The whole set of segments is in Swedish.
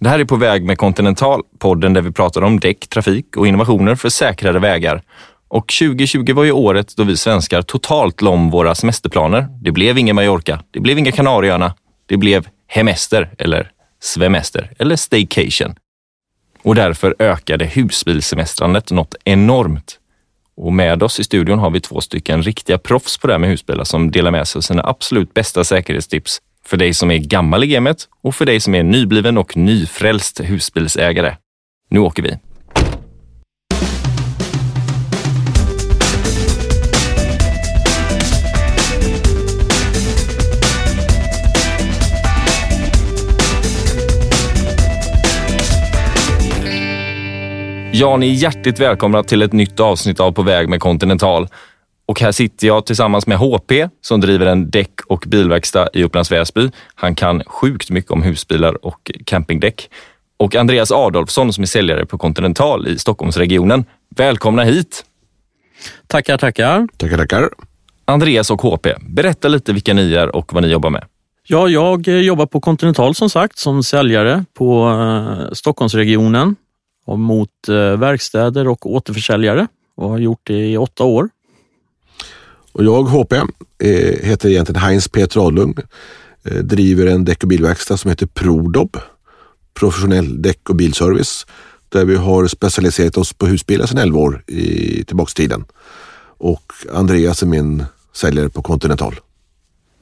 Det här är På väg med Continental, podden där vi pratar om däck, trafik och innovationer för säkrare vägar. Och 2020 var ju året då vi svenskar totalt lom våra semesterplaner. Det blev ingen Mallorca, det blev inga Kanarieöarna, det blev hemester eller svemester eller staycation. Och därför ökade husbilsemestrandet något enormt. Och med oss i studion har vi två stycken riktiga proffs på det här med husbilar som delar med sig av sina absolut bästa säkerhetstips för dig som är gammal i gamet och för dig som är nybliven och nyfrälst husbilsägare. Nu åker vi! Ja, ni är hjärtligt välkomna till ett nytt avsnitt av På väg med Continental. Och här sitter jag tillsammans med HP som driver en däck och bilverkstad i Upplands Väsby. Han kan sjukt mycket om husbilar och campingdäck. Och Andreas Adolfsson som är säljare på Continental i Stockholmsregionen. Välkomna hit! Tackar, tackar. Tackar, tackar. Andreas och HP, berätta lite vilka ni är och vad ni jobbar med. Ja, jag jobbar på Continental som sagt som säljare på eh, Stockholmsregionen och mot eh, verkstäder och återförsäljare och har gjort det i åtta år. Och jag, HP, eh, heter egentligen Heinz P. Tradlund. Eh, driver en däck och bilverkstad som heter Prodob, professionell däck och bilservice, där vi har specialiserat oss på husbilar sedan 11 år i, tillbaks tiden. Och Andreas är min säljare på Continental.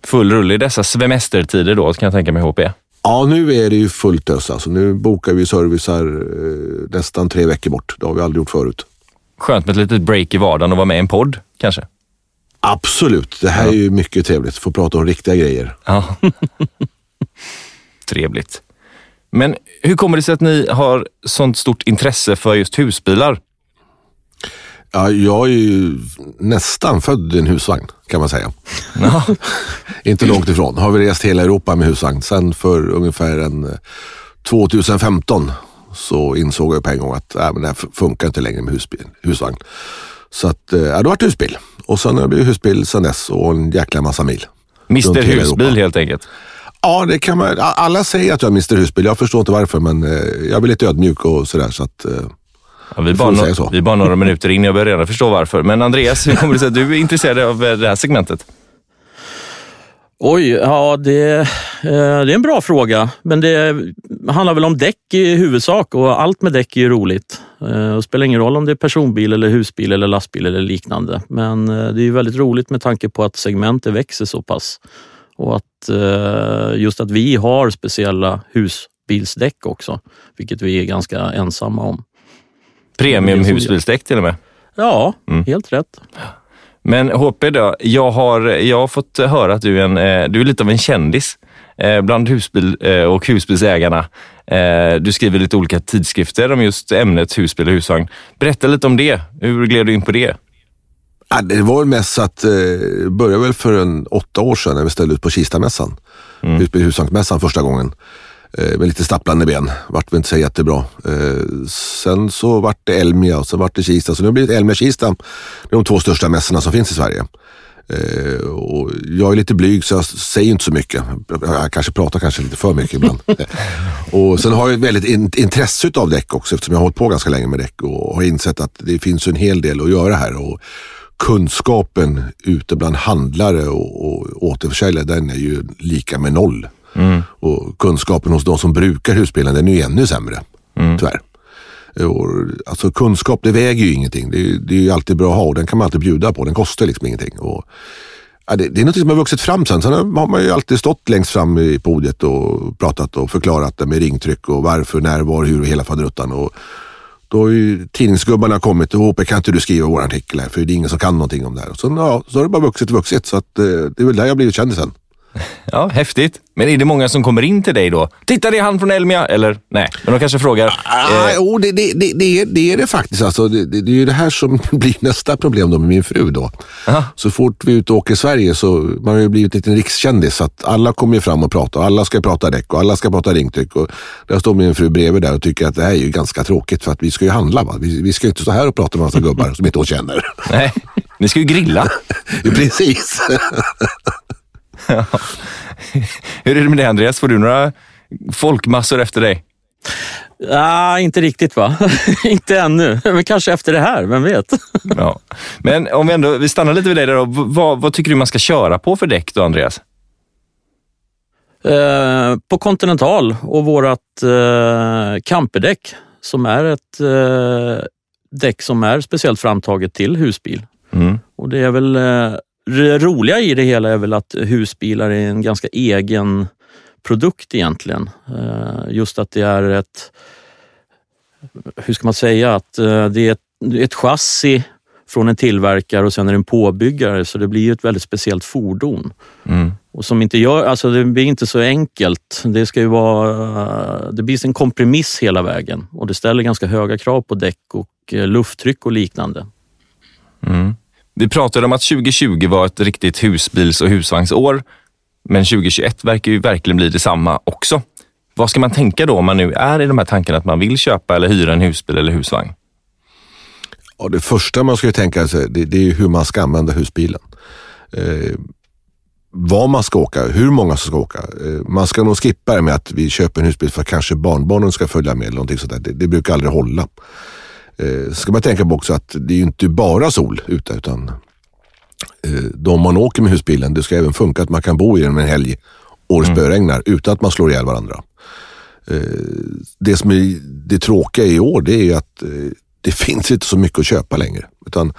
Full rulle i dessa semestertider då, kan jag tänka mig HP. Ja, nu är det ju fullt ös. Alltså, nu bokar vi servicer eh, nästan tre veckor bort. Det har vi aldrig gjort förut. Skönt med ett litet break i vardagen och vara med i en podd, kanske? Absolut. Det här Ja. är ju mycket trevligt. Få prata om riktiga grejer. Ja. Trevligt. Men hur kommer det sig att ni har sånt stort intresse för just husbilar? Ja, jag är ju nästan född i en husvagn kan man säga. Ja. Inte långt ifrån. Har vi rest hela Europa med husvagn. Sen för ungefär en eh, 2015 så insåg jag på en gång att äh, men det funkar inte längre med husbil, husvagn. Så att, eh, ja, då vart det husbil. Och sen har det blivit husbil sen dess och en jäkla massa mil. Mr Husbil Europa. helt enkelt. Ja, det kan man. Alla säger att jag är Mr Husbil. Jag förstår inte varför, men eh, jag är lite ödmjuk och sådär. Så att, eh, Ja, vi, bara no- så? vi är bara några minuter in, jag börjar redan förstå varför. Men Andreas, hur kommer det sig att du är intresserad av det här segmentet? Oj, ja det, det är en bra fråga. Men det handlar väl om däck i huvudsak och allt med däck är ju roligt. Eh, Det spelar ingen roll om det är personbil, eller husbil, eller lastbil eller liknande. Men eh, det är väldigt roligt med tanke på att segmentet växer så pass. Och att eh, just att vi har speciella husbilsdäck också, vilket vi är ganska ensamma om. Premium husbilsdäck till och med. Ja, Mm. helt rätt. Men HP då, jag har, jag har fått höra att du är, en, eh, du är lite av en kändis eh, bland husbil eh, och husbilsägarna. Eh, Du skriver lite olika tidskrifter om just ämnet husbil och husvagn. Berätta lite om det. Hur gled du in på det? Ja, det var mest att eh, började väl för en åtta år sedan när vi ställde ut på Kistamässan. Mm. På husvagnsmässan första gången. Eh, med lite stapplande ben. Vart väl inte så jättebra. Eh, sen så vart det Elmia och sen vart det Kista. Så nu har det blivit Elmia-Kista. Det är de två största mässorna som finns i Sverige. Eh, och jag är lite blyg så jag säger inte så mycket. Jag kanske pratar kanske lite för mycket ibland. och sen har jag ett väldigt in, intresse av däck också eftersom jag har hållit på ganska länge med däck och har insett att det finns en hel del att göra här. Och kunskapen ute bland handlare och, och återförsäljare den är ju lika med noll. Och kunskapen hos de som brukar husbilen den är ju ännu sämre. Tyvärr. Och, alltså kunskap det väger ju ingenting. Det är, det är ju alltid bra att ha och den kan man alltid bjuda på. Den kostar liksom ingenting. Och, ja, det, det är något som har vuxit fram sen. Sen har man ju alltid stått längst fram i podiet och pratat och förklarat det med ringtryck och varför, när, var, hur och hela faderuttan. Och då har ju tidningsgubbarna kommit och HP kan inte du skriva vår artikel här för det är ingen som kan någonting om det här. Och så, ja, så har det bara vuxit och vuxit så att, eh, det är väl där jag har blivit kändisen. Ja, häftigt. Men är det många som kommer in till dig då? Titta, det är han från Elmia! Eller nej, men de kanske frågar. Ah, Eh, jo, det, det, det, det, är, det är det faktiskt. Alltså, det, det, det är ju det här som blir nästa problem då med min fru. Då. Aha. Så fort vi är ute och åker i Sverige så man har ju blivit en liten rikskändis. Så att alla kommer ju fram och pratar. Alla ska prata däck och alla ska prata ringtryck. Och där står min fru bredvid där och tycker att det här är ju ganska tråkigt för att vi ska ju handla. Va? Vi, vi ska ju inte stå här och prata med massa gubbar som inte hon känner. nej, ni ska ju grilla. Precis. Hur är det med det Andreas? Får du några folkmassor efter dig? Ah, inte riktigt va? inte ännu, men kanske efter det här, vem vet? ja. Men om vi ändå vi stannar lite vid dig då. Vad, vad tycker du man ska köra på för däck då, Andreas? Eh, på Continental och vårt eh, camperdäck som är ett eh, däck som är speciellt framtaget till husbil. Mm. Och det är väl eh, det roliga i det hela är väl att husbilar är en ganska egen produkt egentligen. Eh, just att det är ett, hur ska man säga, att eh, det är ett, ett chassi från en tillverkare och sen är det en påbyggare så det blir ett väldigt speciellt fordon. Mm. Och som inte gör, alltså det blir inte så enkelt. Det ska ju vara, det blir en kompromiss hela vägen och det ställer ganska höga krav på däck och eh, lufttryck och liknande. Mm. Vi pratade om att 2020 var ett riktigt husbils och husvagnsår, men 2021 verkar ju verkligen bli detsamma också. Vad ska man tänka då om man nu är i de här tankarna att man vill köpa eller hyra en husbil eller husvagn? Ja, det första man ska tänka sig det, det är hur man ska använda husbilen. Eh, var man ska åka, hur många som ska åka. Eh, man ska nog skippa det med att vi köper en husbil för att kanske barnbarnen ska följa med eller någonting sådär. Det, det brukar aldrig hålla. Eh, ska man tänka på också att det är ju inte bara sol ute utan eh, de man åker med husbilen, det ska även funka att man kan bo i den en helg och det mm. spöregnar utan att man slår ihjäl varandra. Eh, det som är det tråkiga i år det är ju att eh, det finns inte så mycket att köpa längre. Utan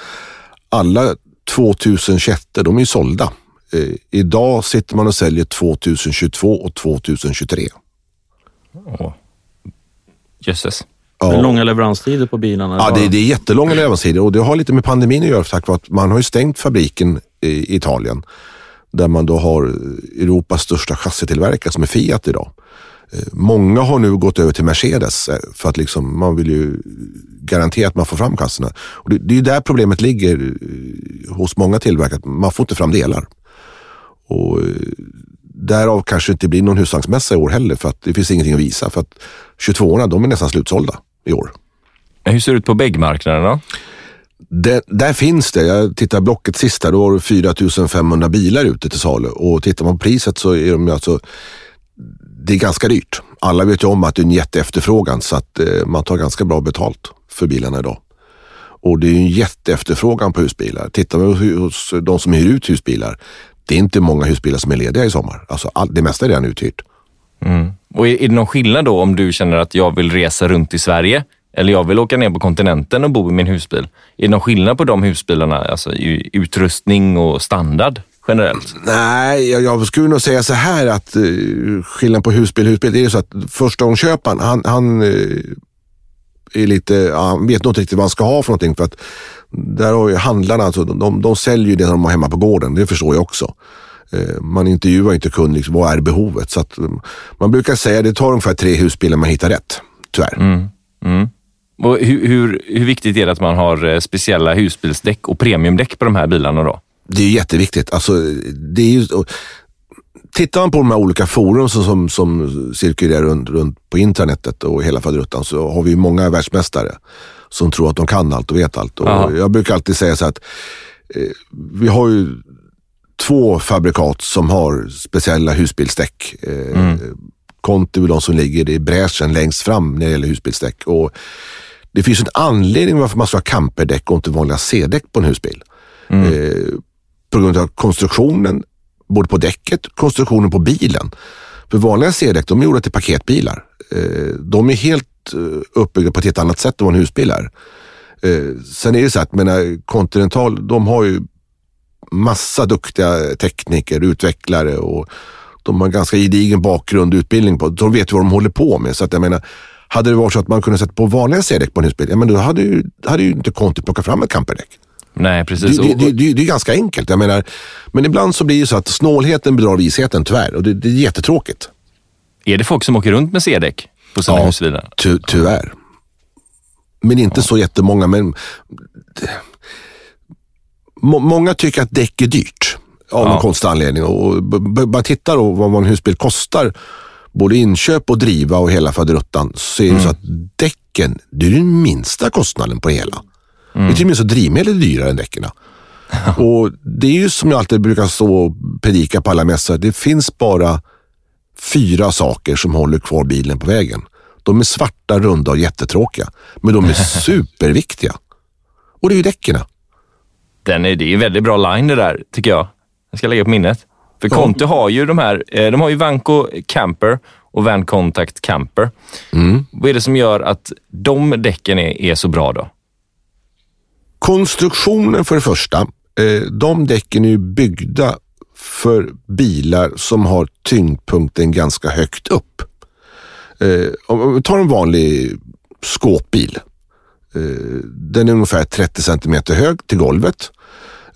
alla 2021 de är ju sålda. Eh, idag sitter man och säljer 2022 och 2023. Åh. Jösses. Ja. Långa leveranstider på bilarna? Ja, det, det är jättelånga leveranstider och det har lite med pandemin att göra. Tack att man har ju stängt fabriken i Italien där man då har Europas största chassitillverkare som är Fiat idag. Eh, många har nu gått över till Mercedes eh, för att liksom, man vill ju garantera att man får fram kassorna. Och det, det är ju där problemet ligger eh, hos många tillverkare, man får inte fram delar. Och därav kanske det inte blir någon husvagnsmässa i år heller för att det finns ingenting att visa. För att 22orna, de är nästan slutsålda i år. Hur ser det ut på bäggmarknaden Det, där finns det. Jag tittar Blocket sista, då har du 4 500 bilar ute till salu. Och tittar man på priset så är de alltså det är ganska dyrt. Alla vet ju om att det är en jätteefterfrågan så att eh, man tar ganska bra betalt för bilarna idag. Och det är en jätteefterfrågan på husbilar. Tittar man hos de som hyr ut husbilar, det är inte många husbilar som är lediga i sommar. Alltså all, det mesta är redan uthyrt. Mm. Och är, är det någon skillnad då om du känner att jag vill resa runt i Sverige eller jag vill åka ner på kontinenten och bo i min husbil? Är det någon skillnad på de husbilarna, alltså i utrustning och standard? generellt? Nej, jag, jag skulle nog säga så här att uh, skillnaden på husbil och husbil, det är så att förstagångsköparen, han, han uh, är lite, han vet nog inte riktigt vad han ska ha för någonting. För att där har ju handlarna, alltså, de, de säljer ju det de har hemma på gården, det förstår jag också. Uh, man intervjuar inte kund, liksom, vad är behovet? Så att, um, man brukar säga att det tar ungefär tre husbilar man hittar rätt, tyvärr. Mm. Mm. Och hur, hur, hur viktigt är det att man har speciella husbilsdäck och premiumdäck på de här bilarna då? Det är jätteviktigt. Alltså, det är ju, tittar man på de här olika forum som, som, som cirkulerar runt, runt på internetet och hela faderuttan så har vi många världsmästare som tror att de kan allt och vet allt. Och jag brukar alltid säga så att eh, vi har ju två fabrikat som har speciella husbilsdäck. Eh, mm. Conti är de som ligger i bräschen längst fram när det gäller husbilsdäck. Och det finns en anledning varför man ska ha camperdäck och inte vanliga C-däck på en husbil. Mm. Eh, på grund av konstruktionen, både på däcket konstruktionen på bilen. För vanliga C-däck, de är gjorda till paketbilar. Eh, de är helt eh, uppbyggda på ett helt annat sätt än vad en husbil är. Eh, sen är det så att, menar, Continental, de har ju massa duktiga tekniker, utvecklare och de har en ganska gedigen bakgrund och utbildning. På. De vet vad de håller på med. Så att jag menar, hade det varit så att man kunde sätta på vanliga C-däck på en husbil, ja, men då hade ju, hade ju inte Conti plockat fram ett camperdäck. Nej, precis. Det, det, det, det, är ganska enkelt. Jag menar, men ibland så blir det så att snålheten bedrar visheten tyvärr och det, det är jättetråkigt. Är det folk som åker runt med C-däck på sina ja, husbilar? Ty, tyvärr. Men inte ja. så jättemånga. Men, många tycker att däck är dyrt av ja. någon konstig anledning. Och bara titta då vad en husbil kostar, både inköp och driva och hela faderuttan, så är det mm. så att däcken, det är den minsta kostnaden på hela. Mm. Det är till och med så drivmedel är dyrare än däcken. och det är ju som jag alltid brukar stå och predika på alla mässor. Det finns bara fyra saker som håller kvar bilen på vägen. De är svarta, runda och jättetråkiga. Men de är superviktiga. Och det är ju däcken. Den är, det är en väldigt bra line det där, tycker jag. Jag ska lägga på minnet. För Conti har ju de här, eh, de har ju Vanco Camper och Van Contact Camper. Vad är det som gör att de däcken är, är så bra då? Konstruktionen för det första. Eh, de däcken är ju byggda för bilar som har tyngdpunkten ganska högt upp. Eh, om vi tar en vanlig skåpbil. Eh, den är ungefär 30 centimeter hög till golvet.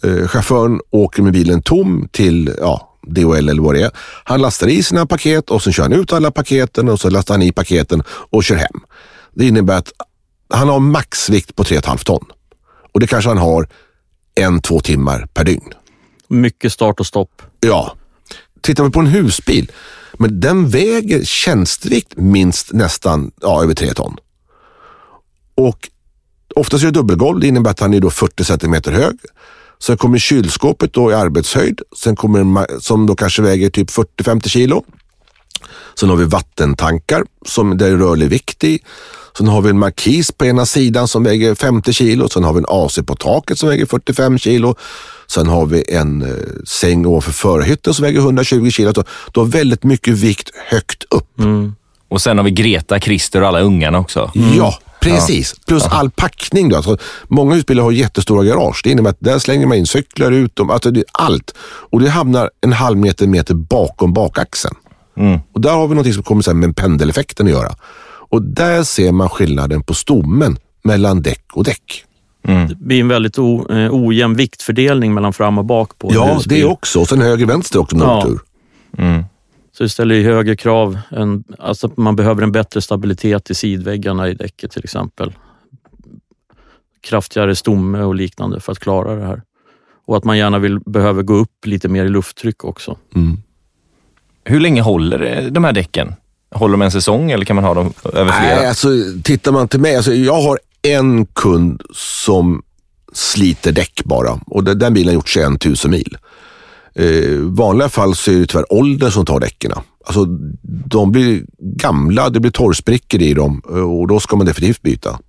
Eh, chauffören åker med bilen tom till ja, DHL eller vad det är. Han lastar i sina paket och så kör han ut alla paketen och så lastar han i paketen och kör hem. Det innebär att han har maxvikt på 3,5 ton. Och det kanske han har en, två timmar per dygn. Mycket start och stopp. Ja. Tittar vi på en husbil, men den väger tjänstevikt minst nästan ja, över 3 ton. Och oftast är det dubbelgolv. Det innebär att han är då 40 centimeter hög. Sen kommer kylskåpet då i arbetshöjd, sen kommer som då kanske väger typ 40-50 kilo. Sen har vi vattentankar som det är rörlig vikt i. Sen har vi en markis på ena sidan som väger 50 kilo. Sen har vi en AC på taket som väger 45 kilo. Sen har vi en eh, säng ovanför förhytten som väger 120 kilo. Så Du har väldigt mycket vikt högt upp. Och sen har vi Greta, Christer och alla ungarna också. Ja, precis. Plus all packning. Då. Alltså, många husbilar har jättestora garage. Det innebär att där slänger man in cyklar ut dem. Alltså, det är allt. Och det hamnar en halv meter, meter bakom bakaxeln. Och där har vi något som kommer sen med pendeleffekten att göra. Och där ser man skillnaden på stommen mellan däck och däck. Det blir en väldigt o, eh, ojämn viktfördelning mellan fram och bak på Ja, det också. Och sen höger vänster också om Ja. tur. Så det ställer ju högre krav. Än, alltså att man behöver en bättre stabilitet i sidväggarna i däcket till exempel. Kraftigare stomme och liknande för att klara det här. Och att man gärna vill, behöver gå upp lite mer i lufttryck också. Hur länge håller de här däcken? Håller de en säsong eller kan man ha dem över flera? Nej, alltså tittar man till mig. Alltså, jag har en kund som sliter däck bara och den den bilen har gjort 21 000 mil. Eh, vanliga fall så är det tyvärr ålder som tar däcken. Alltså, de blir gamla, det blir torrsprickor i dem eh, och då ska man definitivt byta.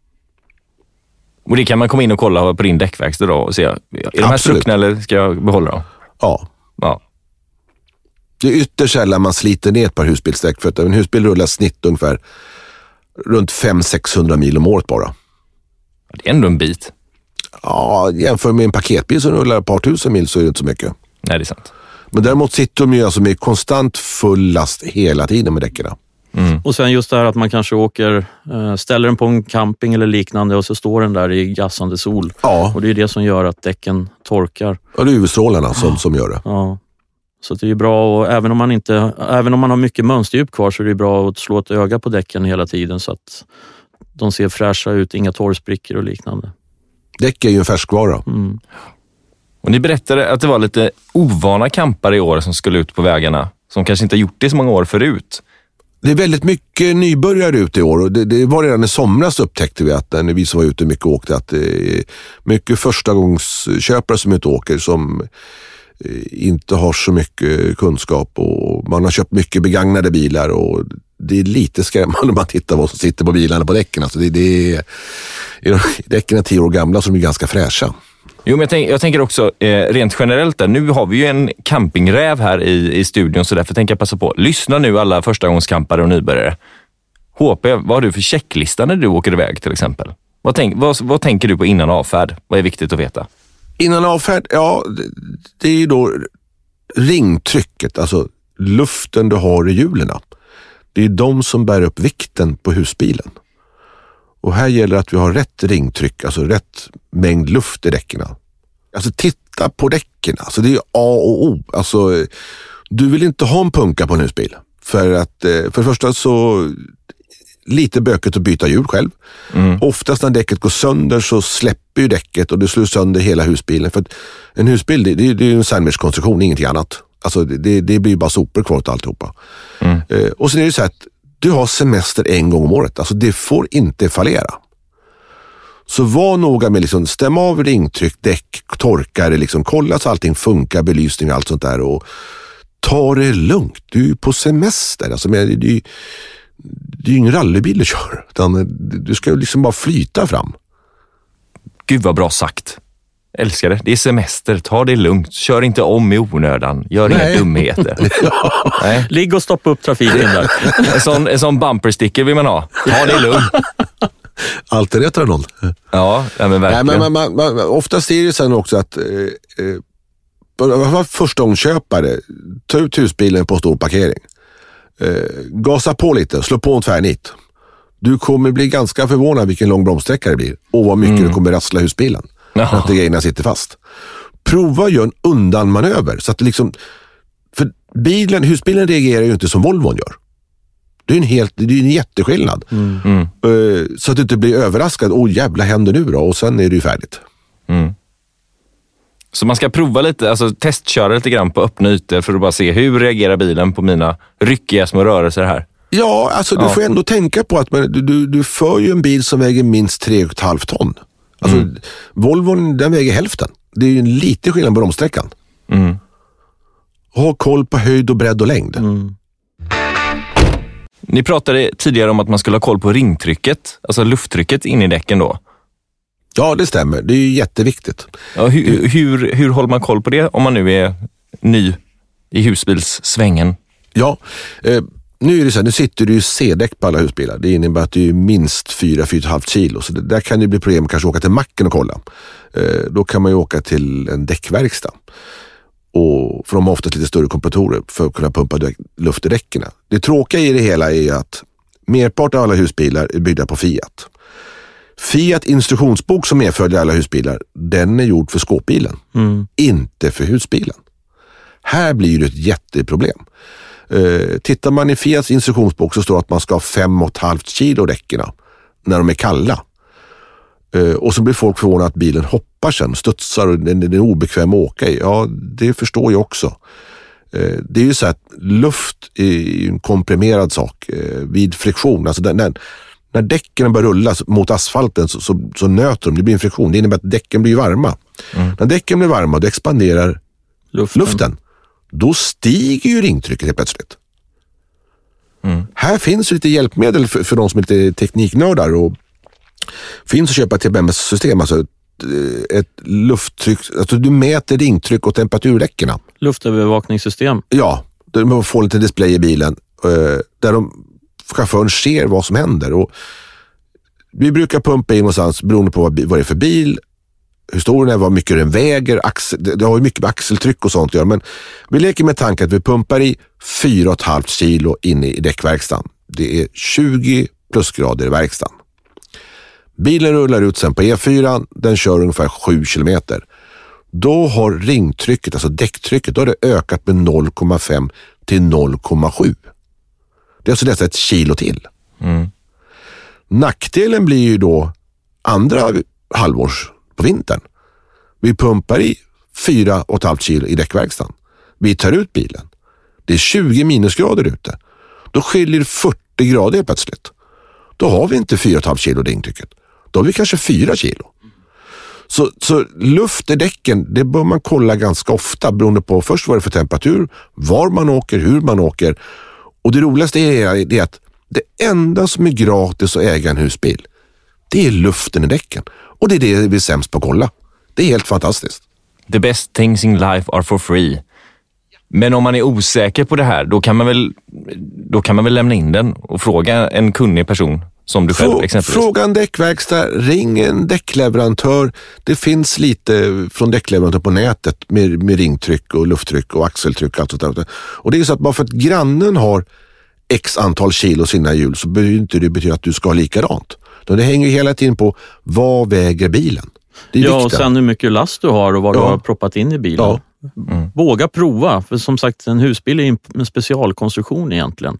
Och det kan man komma in och kolla på din däckverkstad då och se. Är de här spruckna eller ska jag behålla dem? Ja, Ja. det är ytterst sällan man sliter ner ett par husbilsdäck för att en husbil rullar snitt ungefär runt 500-600 mil om året bara. Det är ändå en bit. Ja, jämför med en paketbil som rullar ett par tusen mil så är det inte så mycket. Nej, det är sant. Men däremot sitter de ju alltså med konstant full last hela tiden med däcken. Och sen just det här att man kanske åker, eh, ställer den på en camping eller liknande och så står den där i gassande sol. Ja, Och det är det som gör att däcken torkar. och det är UV-strålarna som, som gör det. Ja. Så det är bra och även om man inte, även om man har mycket mönsterdjup kvar så är det bra att slå ett öga på däcken hela tiden så att de ser fräscha ut, inga torrsprickor och liknande. Däck är ju en färskvara. Mm. Och ni berättade att det var lite ovana campare i år som skulle ut på vägarna, som kanske inte har gjort det så många år förut. Det är väldigt mycket nybörjare ute i år och det, det var redan i somras upptäckte vi att när vi som var ute mycket och åkte att det är mycket förstagångsköpare som inte åker som eh, inte har så mycket kunskap och man har köpt mycket begagnade bilar och det är lite skrämmande när man tittar vad som sitter på bilarna på däcken. Alltså det, det är, däcken är tio år gamla så de är ganska fräscha. Jo, men jag, tänk, jag tänker också eh, rent generellt där. Nu har vi ju en campingräv här i, i studion, så därför tänker jag passa på. Lyssna nu alla förstagångskampare och nybörjare. HP, vad har du för checklista när du åker iväg till exempel? Vad, tänk, vad, vad tänker du på innan avfärd? Vad är viktigt att veta? Innan avfärd, ja, det, är ju då ringtrycket, alltså luften du har i hjulen. Det är de som bär upp vikten på husbilen. Och här gäller att vi har rätt ringtryck, alltså rätt mängd luft i däcken. Alltså titta på däcken, alltså det är A och O. Alltså, du vill inte ha en punka på en husbil. För att eh, för det första så lite bökigt att byta hjul själv. Oftast när däcket går sönder så släpper ju däcket och det slår sönder hela husbilen. För en husbil det, det, det är ju en sandwichkonstruktion, ingenting annat. Alltså det, det, blir bara sopor kvar till alltihopa. Eh, och sen är det så här att du har semester en gång om året. Alltså det får inte fallera. Så var noga med liksom, stämma av ringtryck, däck, torkare, liksom, kolla så allting funkar, belysning och allt sånt där. Och ta det lugnt. Du är på semester. Alltså, men, det är ju, det är ju ingen rallybil du kör, utan du ska liksom bara flyta fram. Gud vad bra sagt. Älskar det. Det är semester. Ta det lugnt. Kör inte om i onödan. Gör Nej. inga dumheter. Nej. Ligg och stoppa upp trafiken där. En sån, en sån bumpersticker vill man ha. Ta det lugnt. Alltid rätt eller noll. Ja, ja men Nej, verkligen. men man, man, man, oftast är det sen också att eh, eh, förstagångsköpare, ta ut husbilen på stor parkering. Eh, gasa på lite, slå på en tvärnit. Du kommer bli ganska förvånad vilken lång bromssträcka det blir och vad mycket du kommer rassla husbilen. Ja. För att grejerna sitter fast. Prova att göra en undanmanöver. Så att liksom, för bilen, husbilen reagerar ju inte som Volvon gör. Det är en, helt, det är en jätteskillnad. Mm. Eh, Så att du inte blir överraskad. Åh jävla händer nu då? Och sen är det ju färdigt. Så man ska prova lite, alltså testköra lite grann på öppna ytor för att bara se hur reagerar bilen på mina ryckiga små rörelser här. Ja, alltså du Ja. får ändå tänka på att du, du, du för ju en bil som väger minst 3,5 ton. Alltså, Volvon den väger hälften. Det är ju en liten skillnad på bromssträckan. Mm. Ha koll på höjd och bredd och längd. Ni pratade tidigare om att man skulle ha koll på ringtrycket, alltså lufttrycket in i däcken då. Ja, det stämmer. Det är ju jätteviktigt. Ja, hur, hur, hur håller man koll på det om man nu är ny i husbilssvängen? Ja, eh, nu är det så här, nu sitter det ju C-däck på alla husbilar. Det innebär att det är minst 4-4,5 kilo. Så det, där kan det bli problem kanske åka till macken och kolla. Eh, då kan man ju åka till en däckverkstad. Och, för de har oftast lite större kompressorer för att kunna pumpa däck, luft i däcken. Det tråkiga i det hela är att merparten av alla husbilar är byggda på Fiat. Fiat instruktionsbok som medföljer alla husbilar, den är gjord för skåpbilen. Inte för husbilen. Här blir det ett jätteproblem. Eh, tittar man i Fiats instruktionsbok så står det att man ska ha 5,5 kilo däcken när de är kalla. Eh, och så blir folk förvånade att bilen hoppar sen, studsar och den, den är obekväm att åka i. Ja, det förstår jag också. Eh, det är ju så att luft är en komprimerad sak eh, vid friktion. Alltså den, när, när däcken börjar rulla mot asfalten så, så, så nöter de, det blir en friktion. Det innebär att däcken blir varma. När däcken blir varma då expanderar Luften. luften, då stiger ju ringtrycket helt plötsligt. Här finns lite hjälpmedel för, för de som är lite tekniknördar och finns att köpa TBMS-system, alltså ett, eh, ett lufttryck, alltså du mäter ringtryck och temperaturdäcken. Luftövervakningssystem. Ja, man får en liten display i bilen eh, där de, chauffören ser vad som händer. Och vi brukar pumpa in någonstans beroende på vad det är för bil, hur stor den är, vad mycket den väger. Axel, det, det har ju mycket med axeltryck och sånt att göra. Men vi leker med tanken att vi pumpar i 4,5 kilo inne i däckverkstan. Det är 20 plusgrader i verkstaden. Bilen rullar ut sen på E4, den kör ungefär 7 kilometer. Då har ringtrycket, alltså däcktrycket, då har det ökat med 0,5 till 0,7. Det är alltså nästan ett kilo till. Nackdelen blir ju då andra halvårs på vintern. Vi pumpar i 4,5 kilo i däckverkstan. Vi tar ut bilen. Det är 20 minusgrader ute. Då skiljer 40 grader helt plötsligt. Då har vi inte 4,5 kilo ringtrycket. Då har vi kanske 4 kilo. Så, så luft i däcken, det bör man kolla ganska ofta beroende på först vad det är för temperatur, var man åker, hur man åker. Och det roligaste är, det är att det enda som är gratis att äga en husbil, det är luften i däcken. Och det är det vi är sämst på att kolla. Det är helt fantastiskt. The best things in life are for free. Men om man är osäker på det här, då kan man väl, då kan man väl lämna in den och fråga en kunnig person som du själv exempelvis. fråga en däckverkstad, ring en däckleverantör. Det finns lite från däckleverantör på nätet med, med ringtryck och lufttryck och axeltryck. Och, allt sånt där. och det är så att bara för att grannen har x antal kilo sina hjul så behöver inte det betyda att du ska ha likadant. Utan Det hänger ju hela tiden på vad väger bilen. Det är Ja, och sen hur mycket last du har och vad du Ja. har proppat in i bilen. Ja. Våga prova, för som sagt en husbil är en specialkonstruktion egentligen.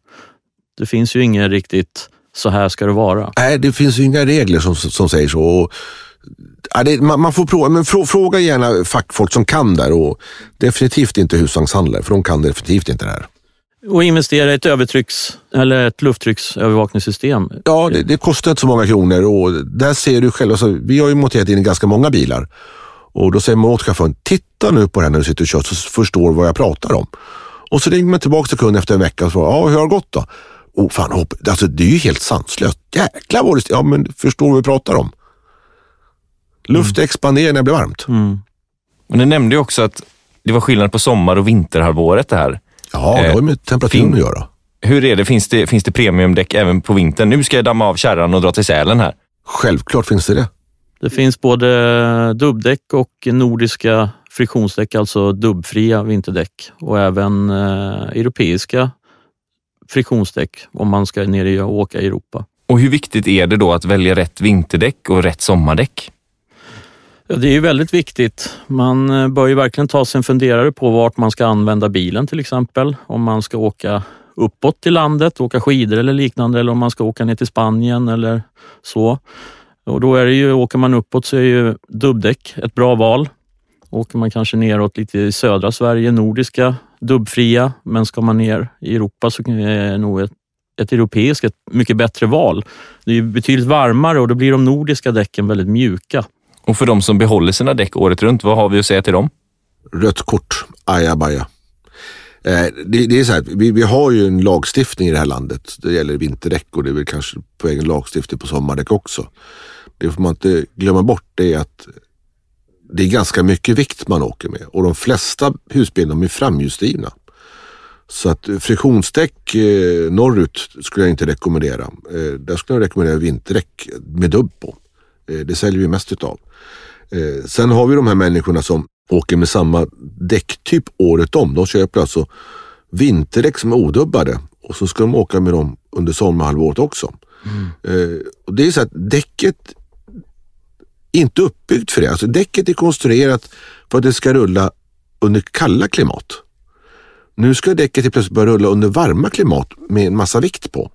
Det finns ju inget riktigt så här ska det vara. Nej, det finns ju inga regler som, som säger så. Och, ja, det, man, man får prova, men frå, fråga gärna fackfolk som kan där och definitivt inte husvagnshandlare, för de kan definitivt inte det här. Och investera i ett övertrycks eller ett lufttrycksövervakningssystem. Ja, det, det kostar inte så många kronor och där ser du själv, alltså, vi har ju monterat in ganska många bilar och då säger man åt chauffören, titta nu på det här när du sitter och kör så förstår vad jag pratar om. Och så ringer man tillbaka till kunden efter en vecka och frågar, ja hur har det gått då? Oh, fan, hopp. Alltså, det är ju helt sanslöst. Jäklar vad det... Ja, men förstår vad vi pratar om? Luft mm. expanderar när det blir varmt. Mm. Men du nämnde ju också att det var skillnad på sommar och vinterhalvåret det här. Ja, det har ju med temperaturen att göra. Hur är det? Finns det, finns det premiumdäck även på vintern? Nu ska jag damma av kärran och dra till Sälen här. Självklart finns det det. Det finns både dubbdäck och nordiska friktionsdäck, alltså dubbfria vinterdäck och även eh, europeiska friktionsdäck om man ska ner och åka i Europa. Och hur viktigt är det då att välja rätt vinterdäck och rätt sommardäck? Ja, det är ju väldigt viktigt. Man eh, bör ju verkligen ta sig en funderare på vart man ska använda bilen till exempel. Om man ska åka uppåt i landet, åka skidor eller liknande eller om man ska åka ner till Spanien eller så. Och då är det ju, åker man uppåt så är ju dubbdäck ett bra val. Åker man kanske neråt lite i södra Sverige, nordiska, dubbfria. Men ska man ner i Europa så är nog ett, ett europeiskt ett mycket bättre val. Det är betydligt varmare och då blir de nordiska däcken väldigt mjuka. Och för de som behåller sina däck året runt, vad har vi att säga till dem? Rött kort, ajabaja. Eh, det, det, är så här, vi, vi, har ju en lagstiftning i det här landet. Det gäller vinterdäck och det är väl kanske på egen lagstiftning på sommardäck också. Det får man inte glömma bort det är att det är ganska mycket vikt man åker med och de flesta husbilar är framhjulsdrivna. Så att friktionsdäck eh, norrut skulle jag inte rekommendera. Eh, där skulle jag rekommendera vinterdäck med dubb på. Eh, det säljer vi mest utav. Eh, sen har vi de här människorna som åker med samma däcktyp året om. De köper alltså vinterdäck som är odubbade och så ska de åka med dem under sommarhalvåret också. Mm. Eh, och det är så att däcket är inte uppbyggt för det. Alltså däcket är konstruerat för att det ska rulla under kalla klimat. Nu ska däcket plötsligt börja rulla under varma klimat med en massa vikt på.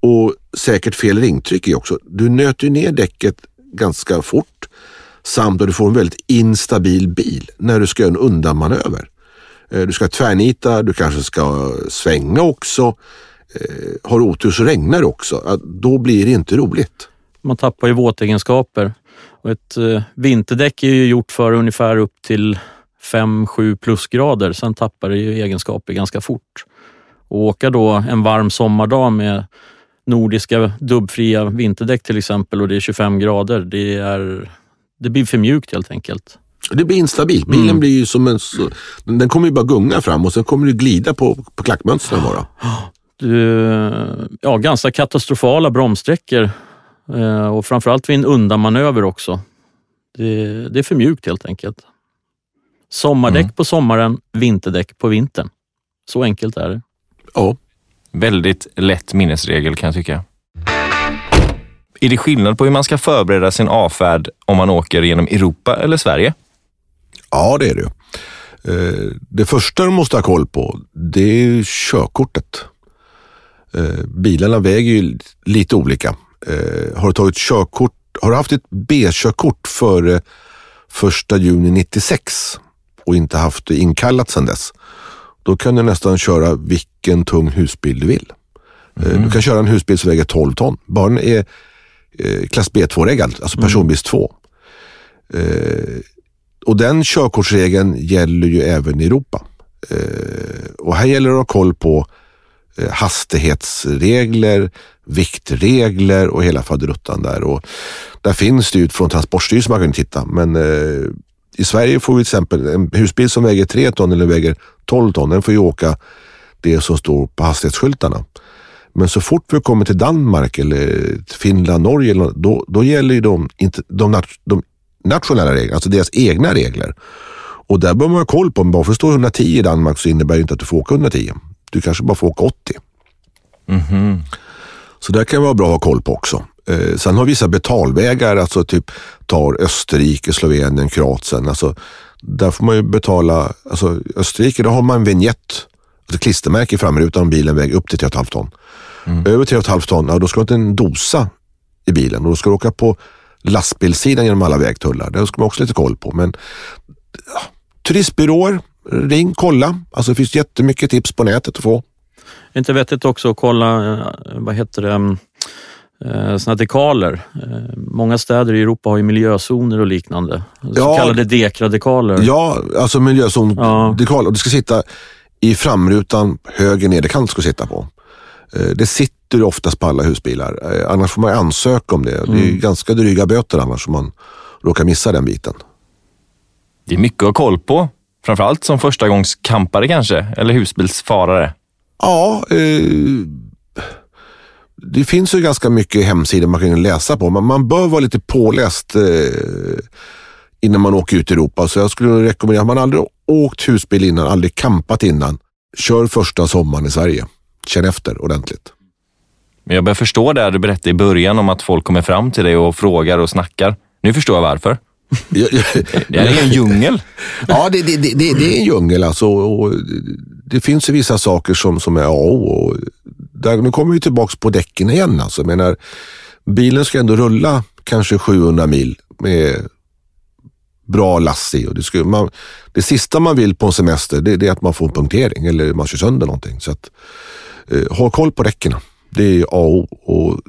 Och säkert fel ringtryck i också. Du nöter ner däcket ganska fort samt att du får en väldigt instabil bil när du ska göra en undanmanöver. Eh, du ska tvärnita, du kanske ska svänga också. Eh, har du otur så regnar det också. Då blir det inte roligt. Man tappar ju våtegenskaper. Och ett eh, vinterdäck är ju gjort för ungefär upp till 5-7 plusgrader. Sen tappar det ju egenskaper ganska fort. Och åka då en varm sommardag med nordiska dubbfria vinterdäck till exempel och det är 25 grader. Det, är, det blir för mjukt helt enkelt. Det blir instabilt. Bilen mm. blir ju som en... Den kommer ju bara gunga fram och sen kommer du glida på, på klackmönstren bara. Ja, ganska katastrofala bromssträckor eh, och framförallt vid en undanmanöver också. Det, det är för mjukt helt enkelt. Sommardäck mm. på sommaren, vinterdäck på vintern. Så enkelt är det. Ja. Väldigt lätt minnesregel kan jag tycka. Är det skillnad på hur man ska förbereda sin avfärd om man åker genom Europa eller Sverige? Ja, det är det. Eh, det första du måste ha koll på, det är körkortet. Eh, bilarna väger ju lite olika. Eh, har du tagit körkort, har du haft ett B-körkort före 1 juni 96 och inte haft det inkallat sedan dess, då kan du nästan köra vilken tung husbil du vill. Mm. Du kan köra en husbil som väger 12 ton. Bara den är eh, klass B2-reggad, alltså mm. personbils 2. Eh, och den körkortsregeln gäller ju även i Europa. Eh, och här gäller det att ha koll på hastighetsregler, viktregler och hela faderuttan där. Och där finns det ju från Transportstyrelsen man kan titta, men i Sverige får vi till exempel en husbil som väger 3 ton eller väger 12 ton, den får ju åka det som står på hastighetsskyltarna. Men så fort vi kommer till Danmark eller Finland, Norge, då, då gäller ju de, de, de nationella reglerna, alltså deras egna regler. Och där bör man ha koll på, om bara för att stå 110 i Danmark så innebär det inte att du får åka 110. Du kanske bara får åka 80. Mm -hmm. Så där kan vara bra att ha koll på också. Eh, sen har vissa betalvägar, alltså typ tar Österrike, Slovenien, Kroatien. Alltså, där får man ju betala, alltså Österrike, då har man en vignett, alltså klistermärke i framrutan om bilen väger upp till 3,5 ton. Mm. Över 3,5 ton, ja, då ska du inte en dosa i bilen och då ska du åka på lastbilssidan genom alla vägtullar. Det ska man också lite koll på. Men ja, turistbyråer, ring, kolla. Alltså det finns jättemycket tips på nätet att få. Inte vettigt också att kolla, eh, vad heter det, mm, såna dekaler. Eh, många städer i Europa har ju miljözoner och liknande. Så ja, kallade dekradekaler. Ja, alltså miljözon ja. det ska sitta i framrutan, höger nederkant ska sitta på. Eh, det sitter ju oftast på alla husbilar. Eh, annars får man ansöka om det. Det är ju ganska dryga böter annars om man råkar missa den biten. Det är mycket att ha koll på. Framförallt som förstagångskampare kanske, eller husbilsfarare. Ja, eh, det finns ju ganska mycket hemsidor man kan läsa på. Man, man bör vara lite påläst eh, innan man åker ut i Europa. Så jag skulle rekommendera, om man aldrig åkt husbil innan, aldrig campat innan, kör första sommaren i Sverige. Känn efter ordentligt. Men jag börjar förstå det du berättade i början om att folk kommer fram till dig och frågar och snackar. Nu förstår jag varför. Det är en djungel. Ja, det, det, det, det är en djungel alltså. Och det finns ju vissa saker som, som är A och där, Nu kommer vi tillbaka på däcken igen. Alltså. Jag menar, bilen ska ändå rulla kanske 700 mil med bra lass i. Och det, ska, man, det sista man vill på en semester det, det är att man får en punktering eller man kör sönder någonting. Så att, eh, ha koll på däcken. Det är A och O. Och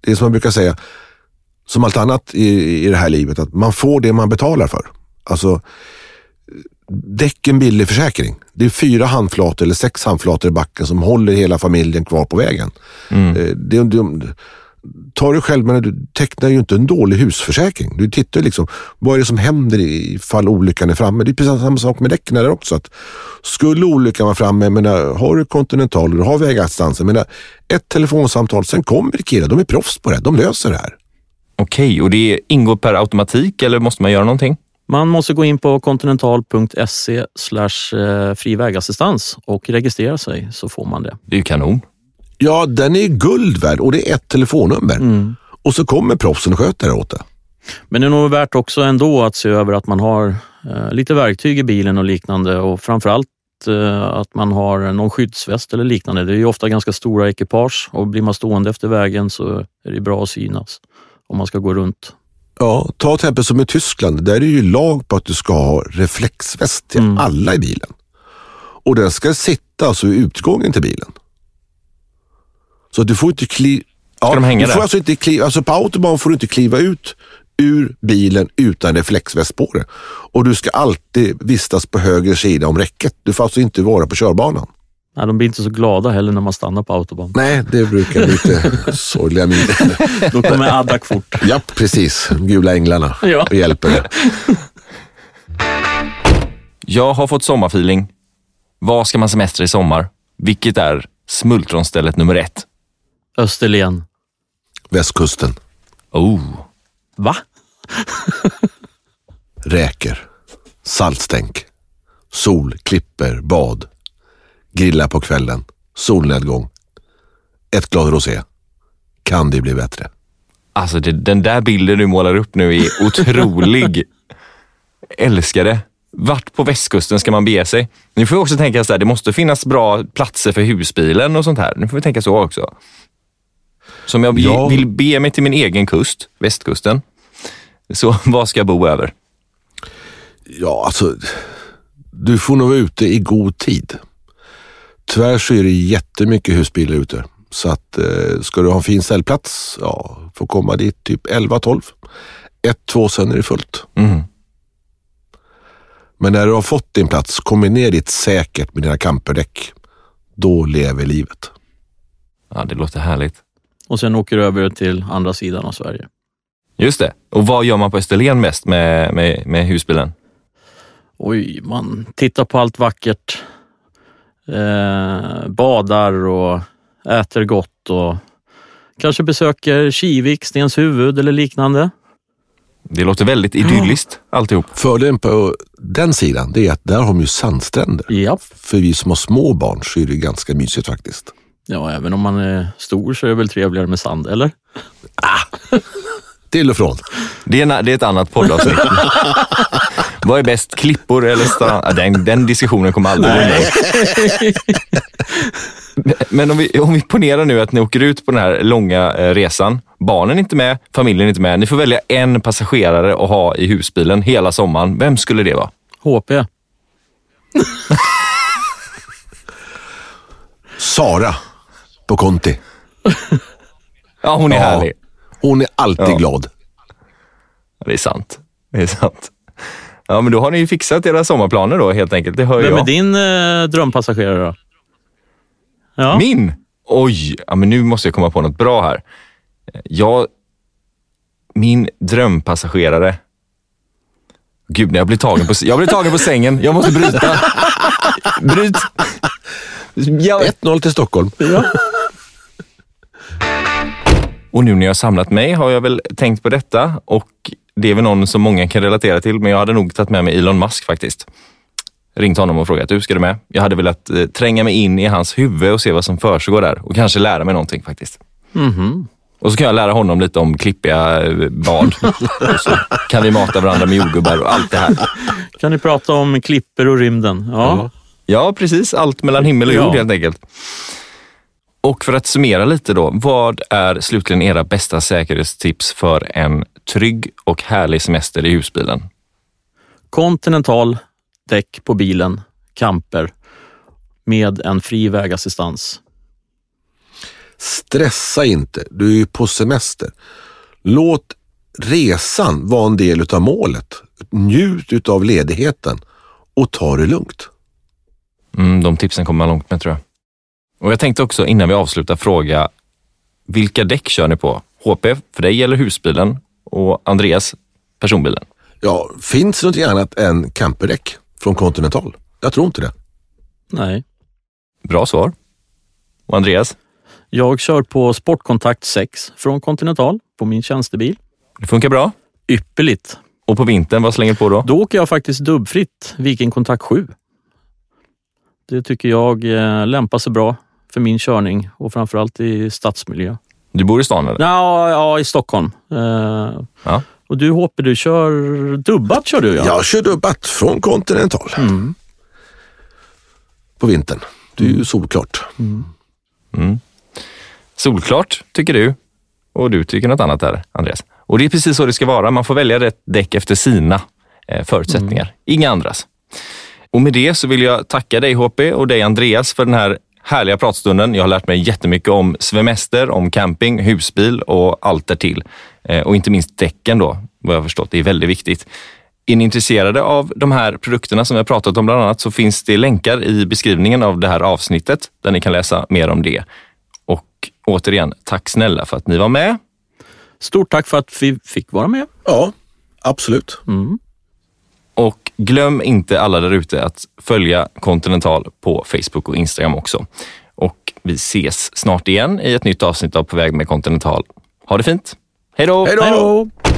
det är som man brukar säga, som allt annat i, i det här livet, att man får det man betalar för. Alltså, däck en billig försäkring. Det är fyra handflator eller sex handflator i backen som håller hela familjen kvar på vägen. Eh, Det, det, ta det själv, men du tecknar ju inte en dålig husförsäkring. Du tittar liksom, vad är det som händer ifall olyckan är framme? Det är precis samma sak med däcken där också. Att skulle olyckan vara framme, menar, har du Continental och du har vägassistans, jag menar, ett telefonsamtal, sen kommer killar, de är proffs på det, de löser det här. Okej, och det ingår per automatik eller måste man göra någonting? Man måste gå in på continental.se eh, fri vägassistans och registrera sig så får man det. Det är ju kanon. Ja, den är guld värd och det är ett telefonnummer. Och så kommer proffsen och sköter det åt det. Men det är nog värt också ändå att se över att man har eh, lite verktyg i bilen och liknande och framförallt eh, att man har någon skyddsväst eller liknande. Det är ju ofta ganska stora ekipage och blir man stående efter vägen så är det bra att synas om man ska gå runt. Ja, ta till exempel som i Tyskland. Där är det ju lag på att du ska ha reflexväst till alla i bilen. Och den ska sitta alltså i utgången till bilen. Så att du får inte kliva... Ja, de hänga du får där? alltså inte kliva, alltså på autobahn får du inte kliva ut ur bilen utan reflexväst på dig. Och du ska alltid vistas på höger sida om räcket. Du får alltså inte vara på körbanan. Nej, de blir inte så glada heller när man stannar på autobahn. Nej, det brukar bli lite sorgliga miner. Då kommer Adak fort. Ja, precis. Gula änglarna Ja. och hjälper dig. Jag har fått sommarfeeling. Var ska man semestra i sommar? Vilket är smultronstället nummer ett? Österlen. Västkusten. Oh, Va? räkor, saltstänk, sol, klipper, bad, grilla på kvällen, solnedgång, ett glas rosé. Kan det bli bättre? alltså det, den där bilden du målar upp nu är otrolig. Älskar det. Vart på västkusten ska man bege sig? Nu får vi också tänka så här, det måste finnas bra platser för husbilen och sånt här. Nu får vi tänka så också. Så om jag Ja. vill be mig till min egen kust, västkusten, så var ska jag bo över? Ja, alltså, du får nog vara ute i god tid. Tyvärr så är det jättemycket husbilar ute. Så att eh, ska du ha en fin ställplats, ja, får komma dit typ 11-12. Ett, två, sen är det fullt. Mm. Men när du har fått din plats, kommer ner dit säkert med dina camperdäck. Då lever livet. Ja, det låter härligt. Och sen åker du över till andra sidan av Sverige. Just det. Och vad gör man på Österlen mest med, med, med husbilen? Oj, man tittar på allt vackert. Eh, badar och äter gott och kanske besöker Kivik, Stenshuvud eller liknande. Det låter väldigt idylliskt alltihop. Fördelen på den sidan det är att där har de ju sandstränder. Ja. För vi som har små barn så är det ganska mysigt faktiskt. ja, även om man är stor så är det väl trevligare med sand, eller? Till och från. Det är, en, det är ett annat poddavsnitt. Vad är bäst, klippor eller strand? Ja, Den, den diskussionen kommer aldrig ner. Men om vi, om vi ponerar nu att ni åker ut på den här långa eh, resan. Barnen är inte med, familjen är inte med. Ni får välja en passagerare att ha i husbilen hela sommaren. Vem skulle det vara? HP. Sara på Conti. Ja, hon är Ja. härlig. Hon är alltid Ja. glad. Det är sant. Det är sant. Ja, men då har ni ju fixat era sommarplaner då helt enkelt. Det hör Vem jag. är din eh, drömpassagerare då? Ja. Min? Oj, ja, men nu måste jag komma på något bra här. Jag, min drömpassagerare. Gud, jag blir tagen på, jag blir tagen på sängen. Jag måste bryta. Bryt. Jag, 1-0 till Stockholm. Och nu när jag har samlat mig har jag väl tänkt på detta och det är väl någon som många kan relatera till, men jag hade nog tagit med mig Elon Musk faktiskt. Ringt honom och frågat, du ska du med? Jag hade velat eh, tränga mig in i hans huvud och se vad som försiggår där och kanske lära mig någonting faktiskt. Och så kan jag lära honom lite om klippiga eh, bad. och så kan vi mata varandra med jordgubbar och allt det här. Kan ni prata om klipper och rymden? Ja. Ja, precis. Allt mellan himmel och Ja. jord helt enkelt. Och för att summera lite då, vad är slutligen era bästa säkerhetstips för en trygg och härlig semester i husbilen? Continental, däck på bilen, camper med en fri vägassistans. Stressa inte, du är ju på semester. Låt resan vara en del utav målet. Njut utav ledigheten och ta det lugnt. Mm, de tipsen kommer man långt med tror jag. Och jag tänkte också innan vi avslutar fråga, vilka däck kör ni på? HP för dig eller husbilen och Andreas personbilen? Ja, finns det något annat än camperdäck från Continental? Jag tror inte det. Nej. Bra svar. Och Andreas? Jag kör på Sportkontakt 6 från Continental på min tjänstebil. Det funkar bra. Ypperligt. Och på vintern, vad slänger du på då? Då åker jag faktiskt dubbfritt Viking Kontakt 7. Det tycker jag eh, lämpar sig bra för min körning och framförallt i stadsmiljö. Du bor i stan eller? Ja, ja i Stockholm. Eh, Ja. och du HP, du kör dubbat kör du ja? Jag kör dubbat från Continental. På vintern. Det är ju solklart. Solklart, tycker du. Och du tycker något annat där, Andreas. Och det är precis så det ska vara. Man får välja rätt däck efter sina eh, förutsättningar, inga andras. Och med det så vill jag tacka dig HP och dig Andreas för den här härliga pratstunden. Jag har lärt mig jättemycket om svemester, om camping, husbil och allt därtill. Eh, och inte minst däcken då, vad jag har förstått. Det är väldigt viktigt. Är ni intresserade av de här produkterna som vi har pratat om bland annat så finns det länkar i beskrivningen av det här avsnittet där ni kan läsa mer om det. Och återigen, tack snälla för att ni var med. Stort tack för att vi fick vara med. Ja, absolut. Och glöm inte alla där ute att följa Continental på Facebook och Instagram också. Och vi ses snart igen i ett nytt avsnitt av På väg med Continental. Ha det fint. Hej då! Hej då! Hej då!